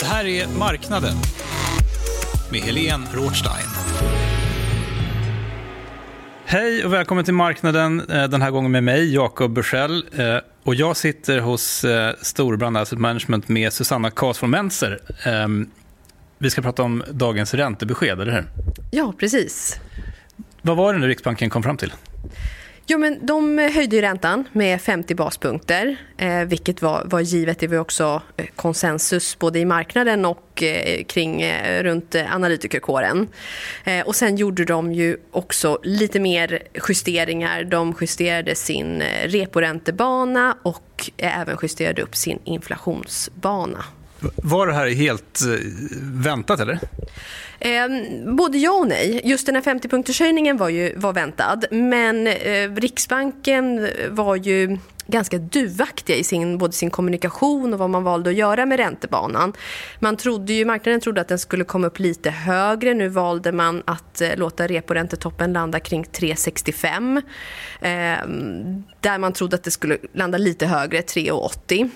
Det här är Marknaden med Helene Rothstein. Hej och välkommen till Marknaden, eh, den här gången med mig, Jakob Bursell. Eh, och jag sitter hos eh, Storbrand Asset Management med Susanna Kas von Menser. Ehm, vi ska prata om dagens räntebesked, eller hur? Ja, precis. Vad var det nu Riksbanken kom fram till? Jo, men de höjde ju räntan med 50 baspunkter, eh, vilket var, var givet. Det var också eh, konsensus både i marknaden och eh, kring eh, runt eh, analytikerkåren. Eh, och sen gjorde de ju också lite mer justeringar. De justerade sin eh, reporäntebana och även justerade upp sin inflationsbana. Var det här helt eh, väntat, eller? Eh, både ja och nej. Just den här 50-punktershöjningen var ju var väntad. Men eh, Riksbanken var ju ganska duvaktiga i sin, både sin kommunikation och vad man valde att göra med räntebanan. Man trodde ju, marknaden trodde att den skulle komma upp lite högre. Nu valde man att eh, låta reporäntetoppen landa kring 3,65. Eh, där man trodde att det skulle landa lite högre, 3,80.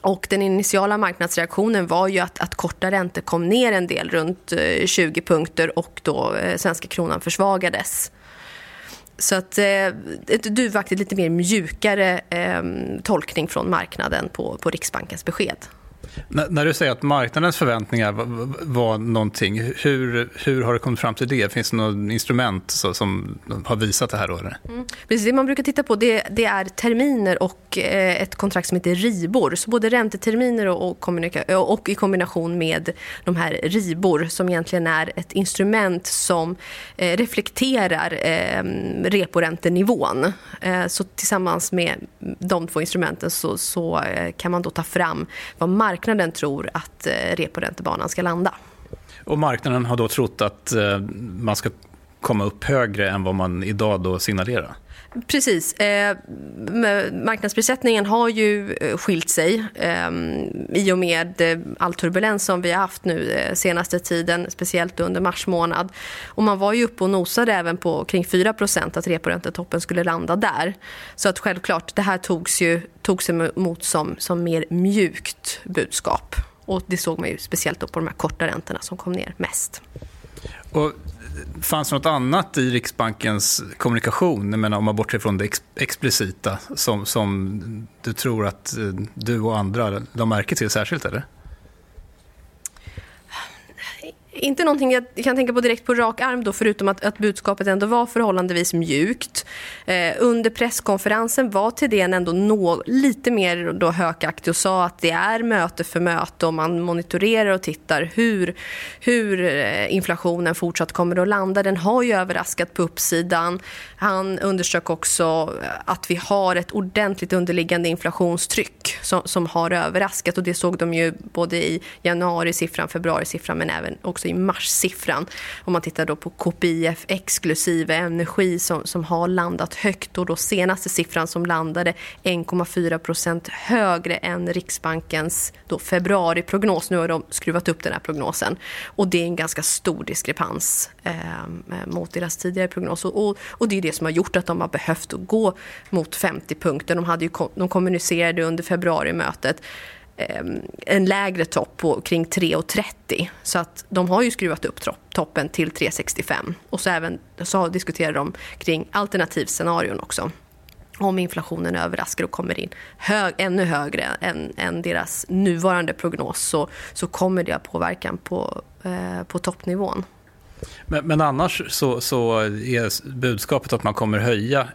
Och den initiala marknadsreaktionen var ju att, att korta räntor kom ner en del, runt eh, 20 punkter och då eh, svenska kronan försvagades. Så att, eh, ett duvaktigt, lite mer mjukare eh, tolkning från marknaden på, på Riksbankens besked. N när du säger att marknadens förväntningar var, var någonting, hur, hur har du kommit fram till det? Finns det något instrument så, som har visat det här? Då, eller? Mm. Precis, det man brukar titta på det, det är terminer och eh, ett kontrakt som heter RIBOR. Så både ränteterminer och, och, och, i kombination med de här RIBOR som egentligen är ett instrument som eh, reflekterar eh, reporäntenivån. Eh, så tillsammans med de två instrumenten så, så eh, kan man då ta fram vad marknaden marknaden tror att eh, reporäntebanan ska landa. Och marknaden har då trott att eh, man ska komma upp högre än vad man idag då signalerar? Precis. Eh, marknadsprissättningen har ju eh, skilt sig eh, i och med eh, all turbulens som vi har haft nu eh, senaste tiden, speciellt under mars månad. Och man var ju uppe och nosade även på kring 4% att reporäntetoppen skulle landa där. Så att självklart, det här togs ju togs emot som, som mer mjukt budskap. Och det såg man ju speciellt på de här korta räntorna som kom ner mest. Och fanns det något annat i Riksbankens kommunikation, jag menar, om man bortser från det ex explicita, som, som du tror att eh, du och andra la märke till särskilt? Eller? Inte någonting jag kan tänka på direkt på rak arm då, förutom att, att budskapet ändå var förhållandevis mjukt. Eh, under presskonferensen var Thedéen ändå nå, lite mer då hökaktig och sa att det är möte för möte och man monitorerar och tittar hur, hur eh, inflationen fortsatt kommer att landa. Den har ju överraskat på uppsidan. Han underströk också att vi har ett ordentligt underliggande inflationstryck som, som har överraskat och det såg de ju både i januari-siffran, februari-siffran men även också i marssiffran Om man tittar då på KPIF exklusive energi som, som har landat högt och då senaste siffran som landade 1,4 procent högre än Riksbankens då februariprognos. Nu har de skruvat upp den här prognosen och det är en ganska stor diskrepans ehm, eh, mot deras tidigare prognos och, och, det är det som har gjort att de har behövt gå mot 50 punkter. De, hade ju, de kommunicerade under februarimötet Ehm, en lägre topp på kring 3,30. Så att de har ju skruvat upp toppen till 3,65. Och så, även, så diskuterar de kring alternativscenarion också. Om inflationen överraskar och kommer in hög, ännu högre än, än deras nuvarande prognos så, så kommer det att påverkan på, eh, på toppnivån. Men, men annars så, så är budskapet att man kommer höja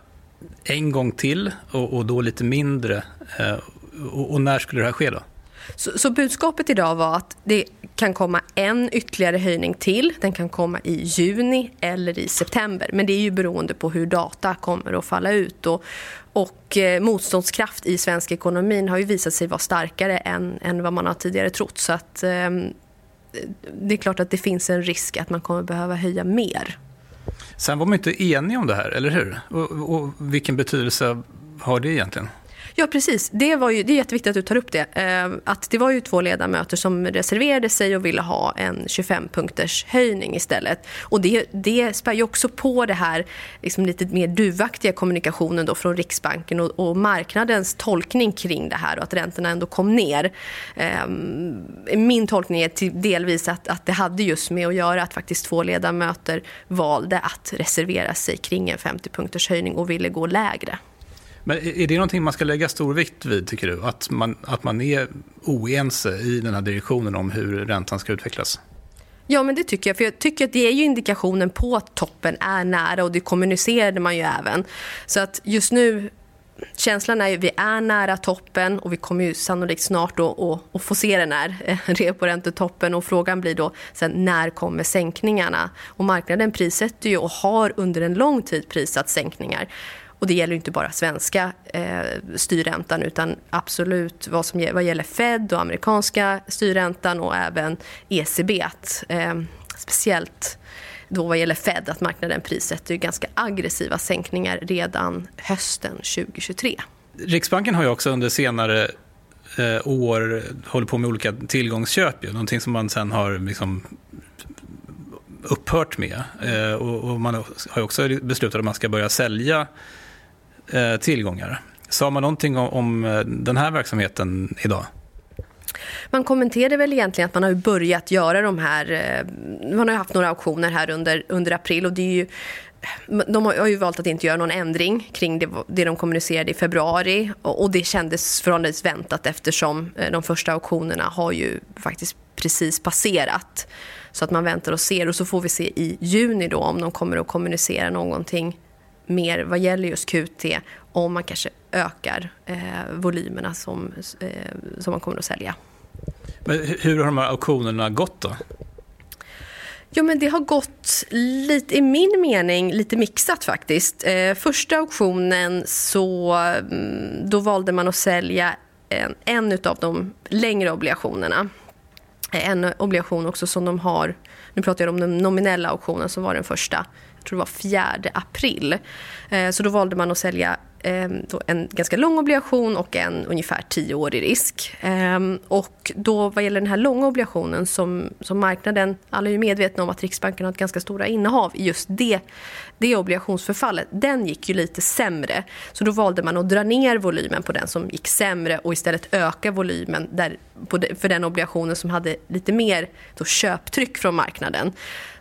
en gång till och, och då lite mindre. Eh, och, och, när skulle det här ske då? Så, så, budskapet idag var att det kan komma en ytterligare höjning till. Den kan komma i juni eller i september. Men det är ju beroende på hur data kommer att falla ut. Och, och eh, motståndskraft i svensk ekonomi har ju visat sig vara starkare än, än vad man har tidigare trott. Så att, eh, det är klart att det finns en risk att man kommer behöva höja mer. Sen var man inte enig om det här, eller hur? Och, och vilken betydelse har det egentligen? Ja, precis. Det, var ju, det är jätteviktigt att du tar upp det. Eh, att det var ju två ledamöter som reserverade sig och ville ha en 25-punkters höjning istället. Och det, det spär ju också på det här liksom lite mer duvaktiga kommunikationen då från Riksbanken och, och, marknadens tolkning kring det här och att räntorna ändå kom ner. Eh, min tolkning är till delvis att, att det hade just med att göra att faktiskt två ledamöter valde att reservera sig kring en 50-punkters höjning och ville gå lägre. Men är det någonting man ska lägga stor vikt vid, tycker du? Att man, att man är oense i den här direktionen om hur räntan ska utvecklas? Ja, men det tycker jag. För jag tycker att det är ju indikationen på att toppen är nära och det kommunicerade man ju även. Så att just nu känslan är att vi är nära toppen och vi kommer ju sannolikt snart då att, få se den här eh, reporäntetoppen och frågan blir då sen när kommer sänkningarna? Och marknaden prissätter ju och har under en lång tid prissatt sänkningar. Och det gäller inte bara svenska eh, styrräntan utan absolut vad, som, vad gäller Fed och amerikanska styrräntan och även ECB. Att, eh, speciellt då vad gäller Fed att marknaden prissätter ganska aggressiva sänkningar redan hösten 2023. Riksbanken har ju också under senare eh, år hållit på med olika tillgångsköp, ju, någonting som man sen har liksom upphört med. Eh, och, och, man har också beslutat att man ska börja sälja eh, tillgångar. Sa man någonting om, om eh, den här verksamheten idag? Man kommenterade väl egentligen att man har börjat göra de här... Eh, man har haft några auktioner här under, under april och det är ju eh, de har ju valt att inte göra någon ändring kring det, det de kommunicerade i februari och det kändes förhållandevis väntat eftersom de första auktionerna har ju faktiskt precis passerat. Så att man väntar och ser och så får vi se i juni då om de kommer att kommunicera någonting mer vad gäller just QT om man kanske ökar eh, volymerna som, eh, som man kommer att sälja. Men hur har de här auktionerna gått då? Jo, men det har gått, lite, i min mening, lite mixat faktiskt. Eh, första auktionen så mm, då valde man att sälja en, en av de längre obligationerna. En obligation också som de har, nu pratar jag om den nominella auktionen som var den första, tror det var 4 april. Eh, så då valde man att sälja eh, en ganska lång obligation och en ungefär tioårig risk. Ehm, och då vad gäller den här långa obligationen som, som marknaden, alla är ju medvetna om att Riksbanken har ett ganska stora innehav i just det, det obligationsförfallet, den gick ju lite sämre. Så då valde man att dra ner volymen på den som gick sämre och istället öka volymen där, för den obligationen som hade lite mer då, köptryck från marknaden.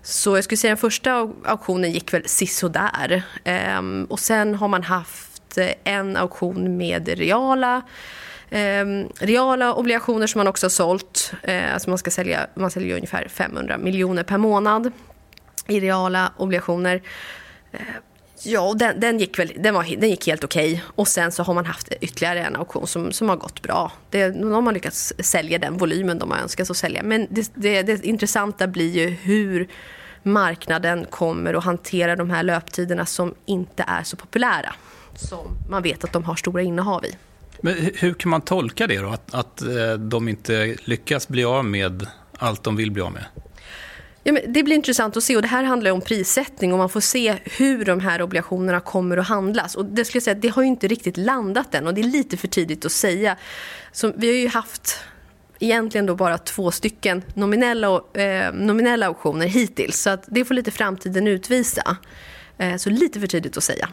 Så jag skulle säga den första auktionen gick väl sisådär. Um, och sen har man haft eh, en auktion med reala um, reala obligationer som man också har sålt. Uh, alltså man, ska sälja, man säljer ungefär 500 miljoner per månad i reala obligationer. Uh, ja, den, den, gick väl, den, var, den gick helt okej. Okay. Och sen så har man haft ytterligare en auktion som, som har gått bra. Det, de har man lyckats sälja den volymen de har önskat att sälja. Men det, det, det intressanta blir ju hur marknaden kommer att hantera de här löptiderna som inte är så populära som man vet att de har stora innehav i. Men hur kan man tolka det då, att, att eh, de inte lyckas bli av med allt de vill bli av med? Ja, men det blir intressant att se och det här handlar om prissättning och man får se hur de här obligationerna kommer att handlas. Och det skulle jag säga, det har ju inte riktigt landat än och det är lite för tidigt att säga. Så vi har ju haft egentligen då bara två stycken nominella, eh, nominella auktioner hittills så att det får lite framtiden utvisa. Eh, så lite för tidigt att säga.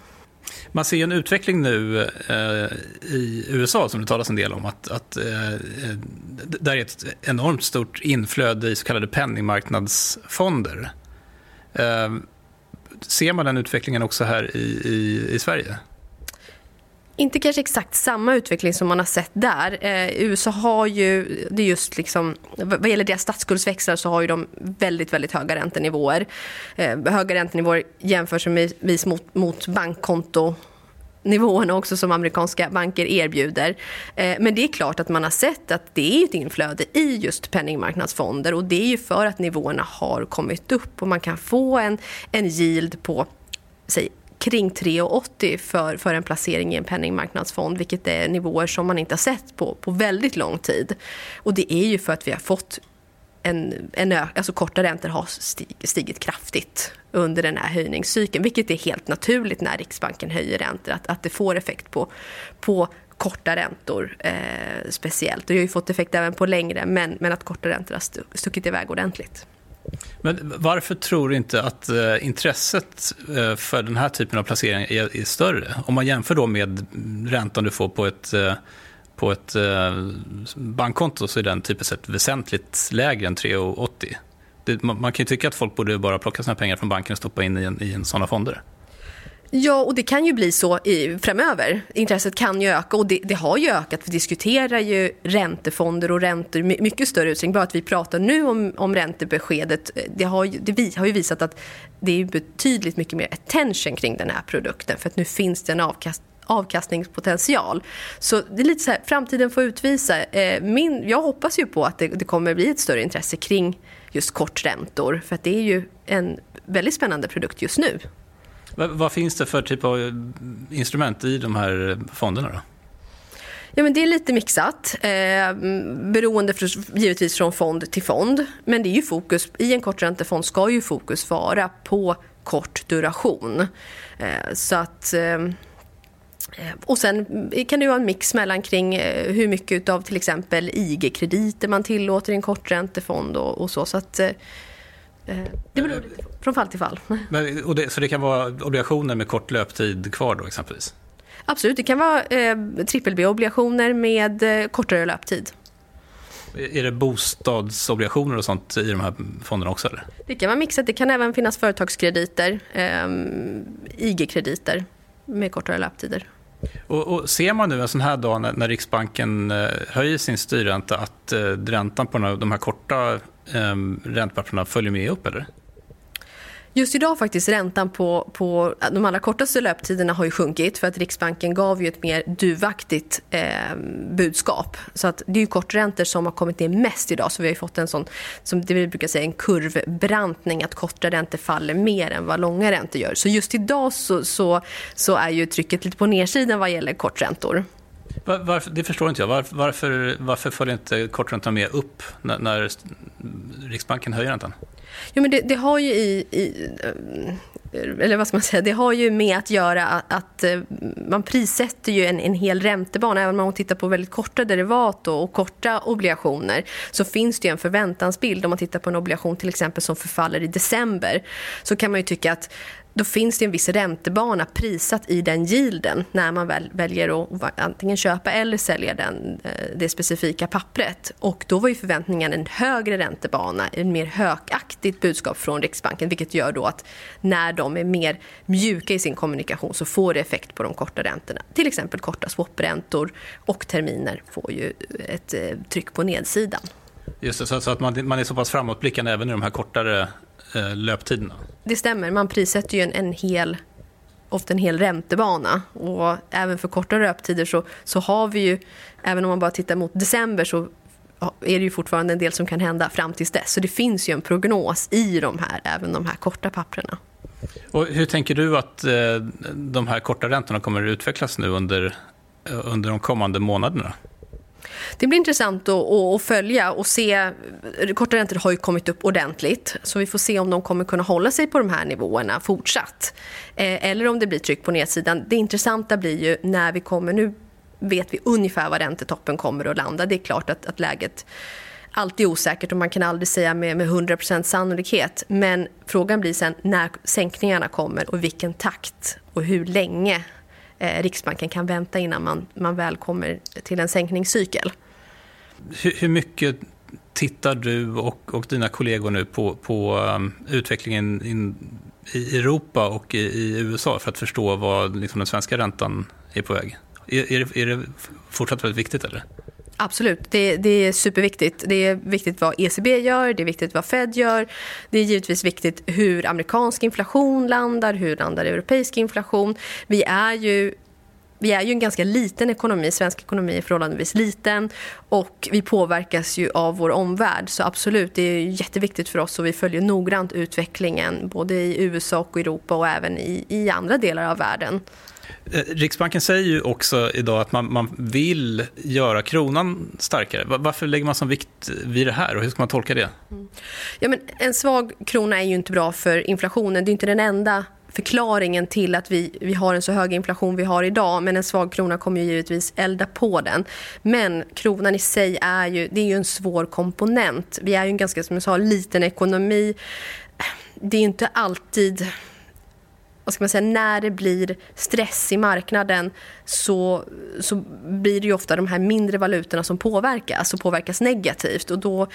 Man ser en utveckling nu eh, i USA som det talas en del om. Att, att eh, eh, där är ett enormt stort inflöde i så kallade penningmarknadsfonder. Eh, ser man den utvecklingen också här i, i, i Sverige? Inte kanske exakt samma utveckling som man har sett där. Eh, USA har ju, det är just liksom, vad gäller deras statsskuldsväxlar så har ju de väldigt, väldigt höga räntenivåer. Eh, höga räntenivåer jämförelsevis mot, mot bankkonto nivåerna också som amerikanska banker erbjuder. Eh, men det är klart att man har sett att det är ett inflöde i just penningmarknadsfonder och det är ju för att nivåerna har kommit upp och man kan få en, en yield på säg kring 3,80 för, för en placering i en penningmarknadsfond vilket är nivåer som man inte har sett på, på väldigt lång tid. Och det är ju för att vi har fått en, en alltså korta räntor har stig, stigit kraftigt under den här höjningscykeln vilket är helt naturligt när Riksbanken höjer räntor att, att det får effekt på, på korta räntor eh, speciellt. Det har ju fått effekt även på längre, men, men att korta räntor har stuckit iväg ordentligt. Men varför tror du inte att eh, intresset eh, för den här typen av placeringar är, större? Om man jämför då med räntan du får på ett, eh, på ett bankkonto så är den typiskt sett väsentligt lägre än 3,80. Man, man kan ju tycka att folk borde bara plocka sina pengar från banken och stoppa in i, en, i en sådana fonder. Ja, och det kan ju bli så i, framöver. Intresset kan ju öka och det, det, har ju ökat. Vi diskuterar ju räntefonder och räntor i mycket större utsträckning. Bara att vi pratar nu om, om räntebeskedet, eh, det har, ju, det har ju visat att det är betydligt mycket mer attention kring den här produkten för att nu finns det en avkast, avkastningspotential. Så det är lite så här, framtiden får utvisa. Eh, min, jag hoppas ju på att det, det kommer bli ett större intresse kring just korträntor för att det är ju en väldigt spännande produkt just nu. Vad finns det för typ av eh, instrument i de här eh, fonderna? Då? Ja, men det är lite mixat, eh, beroende för, givetvis från fond till fond. Men det är ju fokus, i en korträntefond ska ju fokus vara på kort duration. Eh, så att... Ehm, eh, och sen kan det vara en mix mellan kring eh, hur mycket av till exempel IG-krediter man tillåter i en korträntefond och, och så. så att, Eh, det beror lite från fall till fall. Men, och det, så det kan vara obligationer med kort löptid kvar då exempelvis? Absolut, det kan vara eh, trippel B-obligationer med eh, kortare löptid. Är det bostadsobligationer och sånt i de här fonderna också? Eller? Det kan vara mixat. Det kan även finnas företagskrediter, eh, IG-krediter med kortare löptider. Och, och, ser man nu en sån här dag när, när Riksbanken eh, höjer sin styrränta att eh, räntan på de här korta eh, räntepapperna följer med upp? eller? Just idag faktiskt räntan på, på de allra kortaste löptiderna har ju sjunkit för att Riksbanken gav ju ett mer duvaktigt eh, budskap. Så att det är ju korträntor som har kommit ner mest idag så vi har fått en sån, som det vi brukar säga, en kurvbrantning att korta räntor faller mer än vad långa räntor gör. Så just idag så, så, så är ju trycket lite på nedsidan vad gäller korträntor. Var, varför, det förstår inte jag. Var, varför, varför följer inte korträntan med upp när, när Riksbanken höjer räntan? Jo, men det, det har ju i, i, eller vad ska man säga, det har ju med att göra att, att man prissätter ju en, en hel räntebana. Även om man tittar på väldigt korta derivat och, och, korta obligationer så finns det ju en förväntansbild. Om man tittar på en obligation till exempel som förfaller i december så kan man ju tycka att då finns det en viss räntebana prissatt i den yielden när man väl väljer att antingen köpa eller sälja den, eh, det specifika pappret. Och då var ju förväntningen en högre räntebana, en mer hökaktigt budskap från Riksbanken vilket gör då att när de är mer mjuka i sin kommunikation så får det effekt på de korta räntorna. Till exempel korta swapräntor och terminer får ju ett eh, tryck på nedsidan. Just det, så att man, man är så pass framåtblickande även i de här kortare löptiderna. Det stämmer. Man prissätter ju en, en hel ofta en hel räntebana. Och även för korta löptider så, så har vi ju, även om man bara tittar mot december så är det ju fortfarande en del som kan hända fram tills dess. Så det finns ju en prognos i de här, även de här korta papperna. Och hur tänker du att eh, de här korta räntorna kommer att utvecklas nu under, eh, under de kommande månaderna? Det blir intressant att, följa och se. Korta räntor har ju kommit upp ordentligt så vi får se om de kommer kunna hålla sig på de här nivåerna fortsatt. Eh, eller om det blir tryck på nedsidan. Det intressanta blir ju när vi kommer nu vet vi ungefär var räntetoppen kommer att landa. Det är klart att, att läget alltid är osäkert och man kan aldrig säga med, med 100% sannolikhet. Men frågan blir sen när sänkningarna kommer och vilken takt och hur länge Eh, Riksbanken kan vänta innan man, man väl kommer till en sänkningscykel. Hur, hur mycket tittar du och, och dina kollegor nu på, på um, utvecklingen in, i Europa och i, i, USA för att förstå vad liksom, den svenska räntan är på väg? Är, är, det, är det fortsatt väldigt viktigt? eller? Absolut, det, det, är superviktigt. Det är viktigt vad ECB gör, det är viktigt vad Fed gör. Det är givetvis viktigt hur amerikansk inflation landar, hur landar europeisk inflation. Vi är ju vi är ju en ganska liten ekonomi, svensk ekonomi är förhållandevis liten och vi påverkas ju av vår omvärld. Så absolut, det är jätteviktigt för oss och vi följer noggrant utvecklingen både i USA och Europa och även i, i andra delar av världen. Eh, Riksbanken säger ju också idag att man, man vill göra kronan starkare. Varför lägger man sån vikt vid det här och hur ska man tolka det? Mm. Ja, men en svag krona är ju inte bra för inflationen. Det är inte den enda förklaringen till att vi, vi har en så hög inflation vi har idag. Men en svag krona kommer ju givetvis elda på den. Men kronan i sig är ju, det är ju en svår komponent. Vi är ju en ganska, som jag sa, liten ekonomi. Det är inte alltid vad ska man säga, när det blir stress i marknaden så, så blir det ju ofta de här mindre valutorna som påverkas och påverkas negativt. Och då,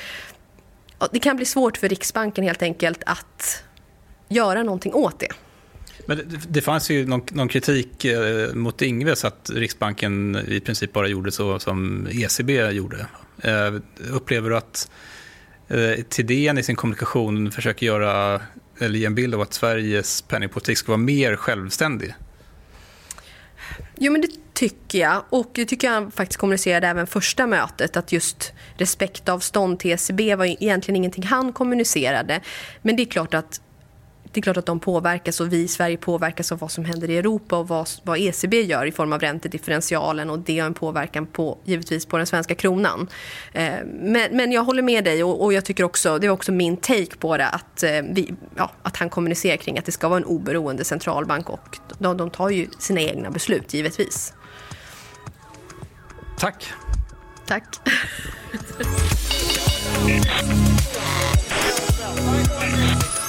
det kan bli svårt för Riksbanken helt enkelt att göra någonting åt det. Men det, det fanns ju någon, någon kritik eh, mot Ingves att Riksbanken i princip bara gjorde så som ECB gjorde. Eh, upplever du att eh, Tidén i sin kommunikation försöker göra, eller ge en bild av att Sveriges penningpolitik ska vara mer självständig? Jo, men det tycker jag. Och det tycker jag faktiskt kommunicerade även första mötet. Att just respektavstånd till ECB var egentligen ingenting han kommunicerade. Men det är klart att det är klart att de påverkas och vi i Sverige påverkas av vad som händer i Europa och vad, vad ECB gör i form av räntedifferentialen och det har en påverkan på, givetvis på den svenska kronan. Eh, men, men jag håller med dig och, och, jag tycker också, det är också min take på det, att, eh, vi, ja, att han kommunicerar kring att det ska vara en oberoende centralbank och de, de tar ju sina egna beslut givetvis. Tack. Tack.